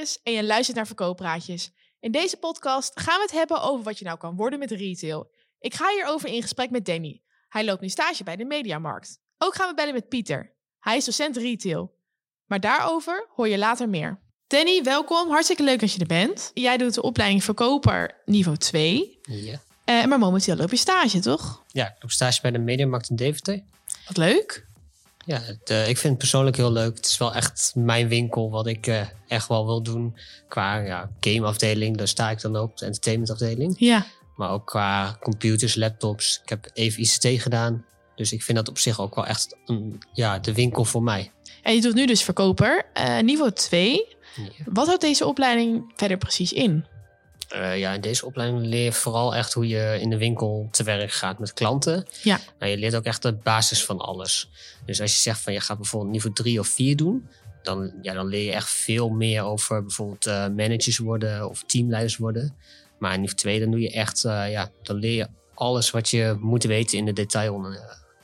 Iris en je luistert naar Verkooppraatjes. In deze podcast gaan we het hebben over wat je nou kan worden met retail. Ik ga hierover in gesprek met Danny. Hij loopt nu stage bij de Mediamarkt. Ook gaan we bellen met Pieter. Hij is docent retail. Maar daarover hoor je later meer. Danny, welkom. Hartstikke leuk dat je er bent. Jij doet de opleiding verkoper niveau 2. Ja. Uh, maar momenteel loop je stage, toch? Ja, ik loop stage bij de Mediamarkt in Deventer. Wat leuk. Ja, het, uh, ik vind het persoonlijk heel leuk. Het is wel echt mijn winkel wat ik uh, echt wel wil doen. Qua ja, gameafdeling, daar sta ik dan ook. De entertainmentafdeling. Ja. Maar ook qua computers, laptops. Ik heb even ICT gedaan. Dus ik vind dat op zich ook wel echt een, ja, de winkel voor mij. En je doet nu dus verkoper, uh, niveau 2. Ja. Wat houdt deze opleiding verder precies in? Uh, ja, in deze opleiding leer je vooral echt hoe je in de winkel te werk gaat met klanten. Ja. Nou, je leert ook echt de basis van alles. Dus als je zegt van je gaat bijvoorbeeld niveau 3 of 4 doen, dan, ja, dan leer je echt veel meer over bijvoorbeeld uh, managers worden of teamleiders worden. Maar in niveau 2 dan doe je echt, uh, ja, dan leer je alles wat je moet weten in de detail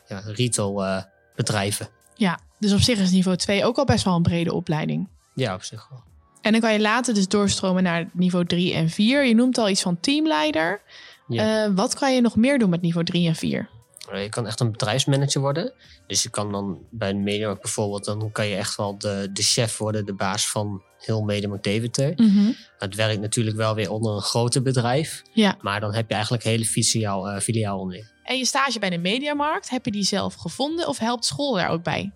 ja, retail bedrijven. Ja, dus op zich is niveau 2 ook al best wel een brede opleiding. Ja, op zich wel. En dan kan je later dus doorstromen naar niveau 3 en 4. Je noemt al iets van teamleider. Ja. Uh, wat kan je nog meer doen met niveau 3 en 4? Je kan echt een bedrijfsmanager worden. Dus je kan dan bij een Mediamarkt bijvoorbeeld, dan kan je echt wel de, de chef worden, de baas van heel Mediamarkt Deventer. Mm -hmm. Het werkt natuurlijk wel weer onder een groter bedrijf. Ja. Maar dan heb je eigenlijk hele filiaal, uh, filiaal onder. En je stage bij de Mediamarkt, heb je die zelf gevonden of helpt school daar ook bij?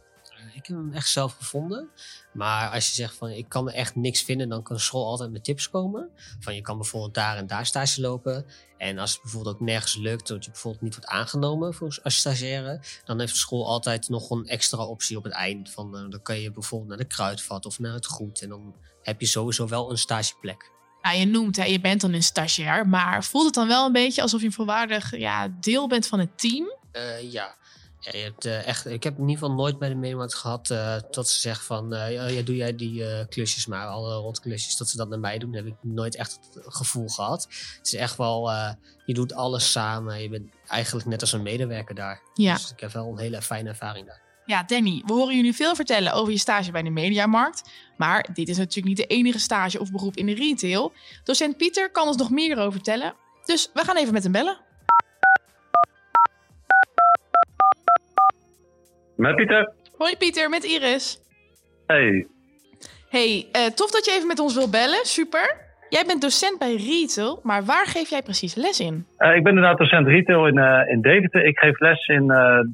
Ik heb hem echt zelf gevonden. Maar als je zegt van ik kan er echt niks vinden, dan kan school altijd met tips komen. Van je kan bijvoorbeeld daar en daar stage lopen. En als het bijvoorbeeld ook nergens lukt, dat je bijvoorbeeld niet wordt aangenomen voor, als stagiaire, dan heeft de school altijd nog een extra optie op het eind. Van, uh, dan kan je bijvoorbeeld naar de kruidvat of naar het goed. En dan heb je sowieso wel een stageplek. Nou, je noemt, hè, je bent dan een stagiair, maar voelt het dan wel een beetje alsof je een volwaardig ja, deel bent van het team? Uh, ja. Ja, je hebt, uh, echt, ik heb in ieder geval nooit bij de Mediamarkt gehad uh, dat ze zeggen van uh, ja, doe jij die klusjes maar, alle rondklusjes, dat ze dat naar mij doen. heb ik nooit echt het gevoel gehad. Het is echt wel, je doet alles samen. Je bent eigenlijk net als een medewerker daar. Ja. Dus ik heb wel een hele fijne ervaring daar. Ja, Danny, we horen jullie veel vertellen over je stage bij de Mediamarkt. Maar dit is natuurlijk niet de enige stage of beroep in de retail. Docent Pieter kan ons nog meer over vertellen. Dus we gaan even met hem bellen. Met Pieter. Hoi Pieter, met Iris. Hey. Hey, uh, tof dat je even met ons wil bellen. Super. Jij bent docent bij retail, maar waar geef jij precies les in? Uh, ik ben inderdaad docent retail in, uh, in Deventer. Ik geef les in,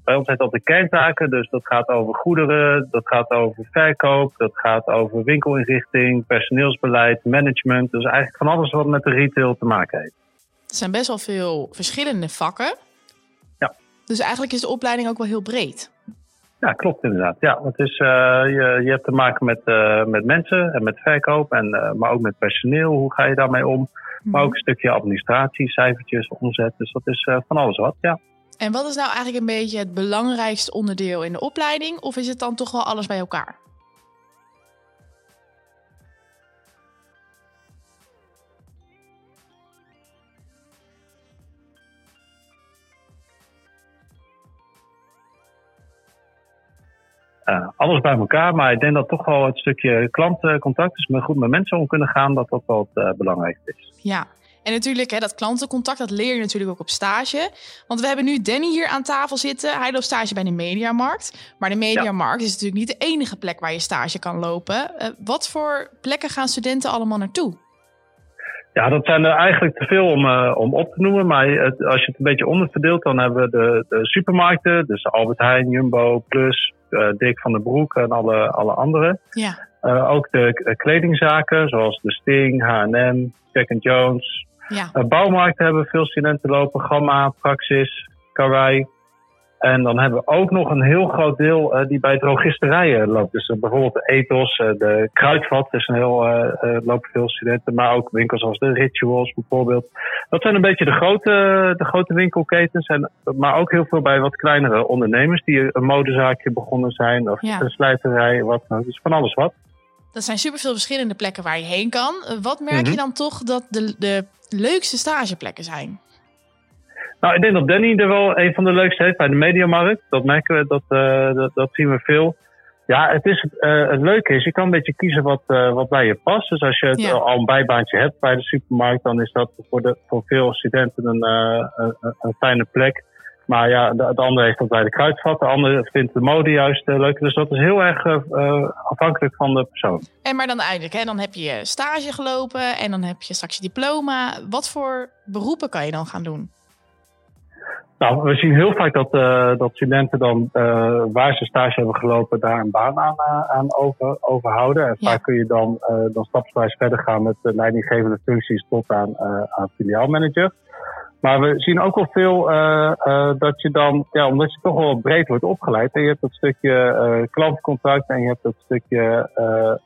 bij ons heet op de kerntaken. Dus dat gaat over goederen, dat gaat over verkoop, dat gaat over winkelinrichting, personeelsbeleid, management. Dus eigenlijk van alles wat met de retail te maken heeft. Er zijn best wel veel verschillende vakken. Ja. Dus eigenlijk is de opleiding ook wel heel breed. Ja, klopt inderdaad. Ja, het is, uh, je, je hebt te maken met, uh, met mensen en met verkoop, en, uh, maar ook met personeel. Hoe ga je daarmee om? Mm. Maar ook een stukje administratie, cijfertjes, omzet. Dus dat is van alles wat, ja. En wat is nou eigenlijk een beetje het belangrijkste onderdeel in de opleiding? Of is het dan toch wel alles bij elkaar? Uh, alles bij elkaar, maar ik denk dat toch wel het stukje klantcontact, dus met goed met mensen om kunnen gaan, dat dat wel het uh, belangrijkste is. Ja, en natuurlijk hè, dat klantencontact, dat leer je natuurlijk ook op stage. Want we hebben nu Danny hier aan tafel zitten. Hij loopt stage bij de Mediamarkt. Maar de Mediamarkt ja. is natuurlijk niet de enige plek waar je stage kan lopen. Uh, wat voor plekken gaan studenten allemaal naartoe? Ja, dat zijn er eigenlijk te veel om, uh, om op te noemen. Maar het, als je het een beetje onderverdeelt, dan hebben we de, de supermarkten. Dus Albert Heijn, Jumbo, Plus, uh, Dick van den Broek en alle, alle andere. Ja. Uh, ook de kledingzaken, zoals de Sting, H&M, Jack Jones. Ja. bouwmarkten hebben veel studenten lopen. Gamma, Praxis, Karwei. En dan hebben we ook nog een heel groot deel uh, die bij drogisterijen loopt. Dus uh, bijvoorbeeld de Ethos, uh, de Kruidvat is een heel, lopen veel studenten. Maar ook winkels als de Rituals bijvoorbeeld. Dat zijn een beetje de grote, de grote winkelketens. En, maar ook heel veel bij wat kleinere ondernemers die een modezaakje begonnen zijn. Of Ja. een slijterij, wat. Dus van alles wat. Dat zijn superveel verschillende plekken waar je heen kan. Wat merk Mhm. je dan toch dat de, de leukste stageplekken zijn? Nou, ik denk dat Danny er wel een van de leukste heeft bij de Mediamarkt. Dat merken we, dat, uh, dat, dat zien we veel. Ja, het, is, uh, het leuke is, je kan een beetje kiezen wat, uh, wat bij je past. Dus als je Ja. al een bijbaantje hebt bij de supermarkt, dan is dat voor, de, voor veel studenten een, een, een fijne plek. Maar ja, de, de ander heeft dat bij de kruidvat, de ander vindt de mode juist leuk. Dus dat is heel erg afhankelijk van de persoon. En maar dan eigenlijk, hè, dan heb je stage gelopen en dan heb je straks je diploma. Wat voor beroepen kan je dan gaan doen? Nou, we zien heel vaak dat, uh, dat studenten dan, uh, waar ze stage hebben gelopen, daar een baan aan, uh, aan over, overhouden. En Ja. vaak kun je dan, dan stapsgewijs verder gaan met de leidinggevende functies tot aan, aan filiaalmanager. Maar we zien ook wel veel dat je dan, ja, omdat je toch wel breed wordt opgeleid. En je hebt dat stukje klantcontact en je hebt dat stukje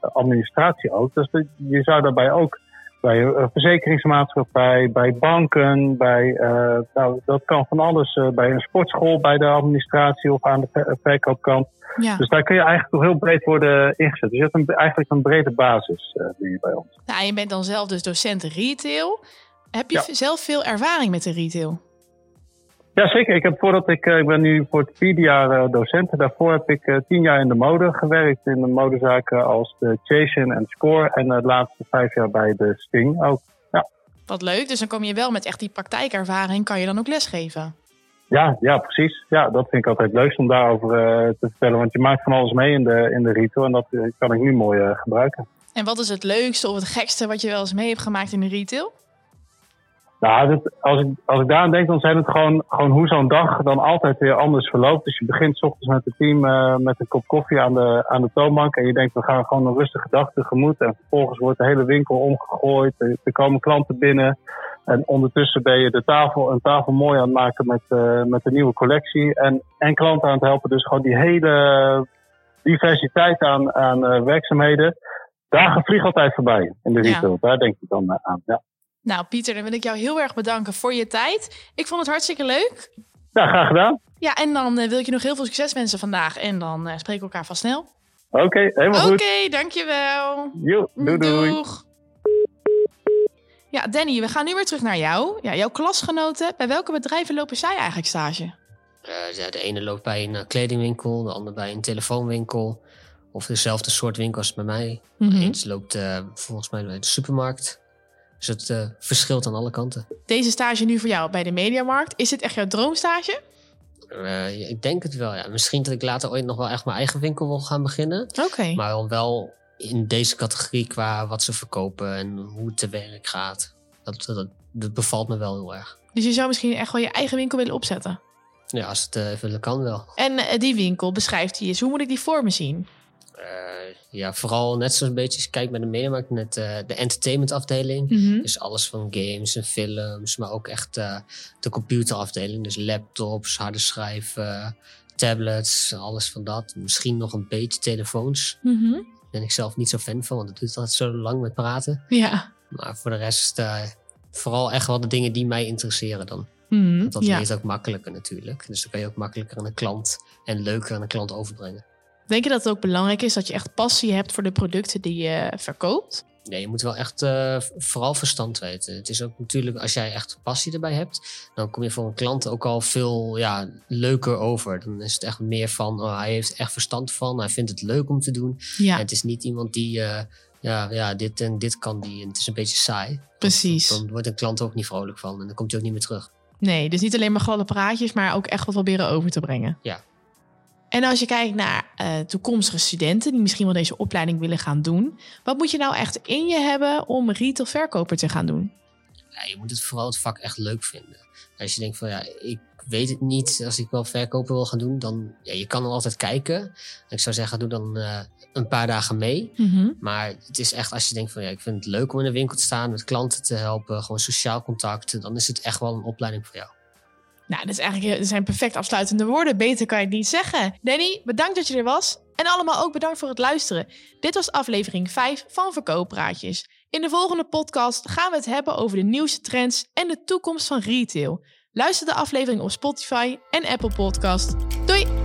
administratie ook. Dus je zou daarbij ook bij een verzekeringsmaatschappij, bij banken, bij, uh, nou, dat kan van alles, uh, bij een sportschool, bij de administratie of aan de ver verkoopkant. Ja. Dus daar kun je eigenlijk toch heel breed worden ingezet. Dus je hebt een, eigenlijk een brede basis uh, nu bij ons. Nou, je bent dan zelf dus docent retail. Heb je Ja. zelf veel ervaring met de retail? Ja, zeker. Ik, heb voordat ik, ik ben nu voor het vierde jaar uh, docent. Daarvoor heb ik uh, tien jaar in de mode gewerkt. In de modezaken als de Chasing en Score. En de laatste vijf jaar bij de Sting ook. Ja. Wat leuk. Dus dan kom je wel met echt die praktijkervaring. Kan je dan ook lesgeven? Ja, ja, precies. Ja, dat vind ik altijd leuk om daarover uh, te vertellen. Want je maakt van alles mee in de, in de retail. En dat kan ik nu mooi gebruiken. En wat is het leukste of het gekste wat je wel eens mee hebt gemaakt in de retail? Nou, als, ik, als ik daaraan denk, dan zijn het gewoon, gewoon hoe zo'n dag dan altijd weer anders verloopt. Dus je begint s ochtends met het team uh, met een kop koffie aan de, aan de toonbank. En je denkt, we gaan gewoon een rustige dag tegemoet. En vervolgens wordt de hele winkel omgegooid. Er, er komen klanten binnen. En ondertussen ben je de tafel, een tafel mooi aan het maken met, uh, met de nieuwe collectie. En, en klanten aan het helpen. Dus gewoon die hele diversiteit aan, aan uh, werkzaamheden. Dagen vliegen altijd voorbij in de retail. Ja. Daar denk ik dan aan. Ja. Nou, Pieter, dan wil ik jou heel erg bedanken voor je tijd. Ik vond het hartstikke leuk. Ja, graag gedaan. Ja, en dan uh, wil ik je nog heel veel succes wensen vandaag. En dan uh, spreken we elkaar vast snel. Oké, okay, helemaal Oké, goed. okay, dankjewel. Jo, doei doei. Doeg. Ja, Danny, we gaan nu weer terug naar jou. Ja, jouw klasgenoten, bij welke bedrijven lopen zij eigenlijk stage? Uh, ja, de ene loopt bij een kledingwinkel, de ander bij een telefoonwinkel. Of dezelfde soort winkels bij mij. Mm -hmm. Eens loopt volgens mij bij de supermarkt. Dus het uh, verschilt aan alle kanten. Deze stage nu voor jou bij de Mediamarkt, is dit echt jouw droomstage? Uh, ik denk het wel, ja. Misschien dat ik later ooit nog wel echt mijn eigen winkel wil gaan beginnen. Oké. Okay. Maar wel in deze categorie qua wat ze verkopen en hoe het te werk gaat. Dat, dat, dat bevalt me wel heel erg. Dus je zou misschien echt wel je eigen winkel willen opzetten? Ja, als het uh, even kan wel. En die winkel beschrijft hij eens. Hoe moet ik die voor me zien? Uh, ja, vooral net zo'n beetje kijkt bij de mediamarkt, net uh, de entertainmentafdeling. Mm -hmm. Dus alles van games en films, maar ook echt uh, de computerafdeling. Dus laptops, harde schijven, tablets, alles van dat. Misschien nog een beetje telefoons. Mm -hmm. Daar ben ik zelf niet zo fan van, want het duurt altijd zo lang met praten. Ja. Maar voor de rest, vooral echt wel de dingen die mij interesseren dan. Mm -hmm. Want dat ja. leert ook makkelijker natuurlijk. Dus dan kan je ook makkelijker aan een klant en leuker aan een klant overbrengen. Denk je dat het ook belangrijk is dat je echt passie hebt voor de producten die je verkoopt? Nee, je moet wel echt uh, vooral verstand weten. Het is ook natuurlijk, als jij echt passie erbij hebt, dan kom je voor een klant ook al veel ja, leuker over. Dan is het echt meer van, oh, hij heeft echt verstand van, hij vindt het leuk om te doen. Ja. En het is niet iemand die, uh, ja, ja, dit en dit kan die. En het is een beetje saai. Precies. Dan, dan wordt een klant ook niet vrolijk van en dan komt hij ook niet meer terug. Nee, dus niet alleen maar gladde praatjes, maar ook echt wat proberen over te brengen. Ja. En als je kijkt naar uh, toekomstige studenten die misschien wel deze opleiding willen gaan doen, wat moet je nou echt in je hebben om retail verkoper te gaan doen? Ja, je moet het vooral het vak echt leuk vinden. Als je denkt van ja, ik weet het niet, als ik wel verkoper wil gaan doen, dan ja, je kan dan altijd kijken. Ik zou zeggen, doe dan uh, een paar dagen mee. Mm -hmm. Maar het is echt als je denkt van ja, ik vind het leuk om in de winkel te staan, met klanten te helpen, gewoon sociaal contact, dan is het echt wel een opleiding voor jou. Nou, dat, is eigenlijk, zijn perfect afsluitende woorden. Beter kan je het niet zeggen. Danny, bedankt dat je er was. En allemaal ook bedankt voor het luisteren. Dit was aflevering 5 van Verkooppraatjes. In de volgende podcast gaan we het hebben over de nieuwste trends en de toekomst van retail. Luister de aflevering op Spotify en Apple Podcast. Doei!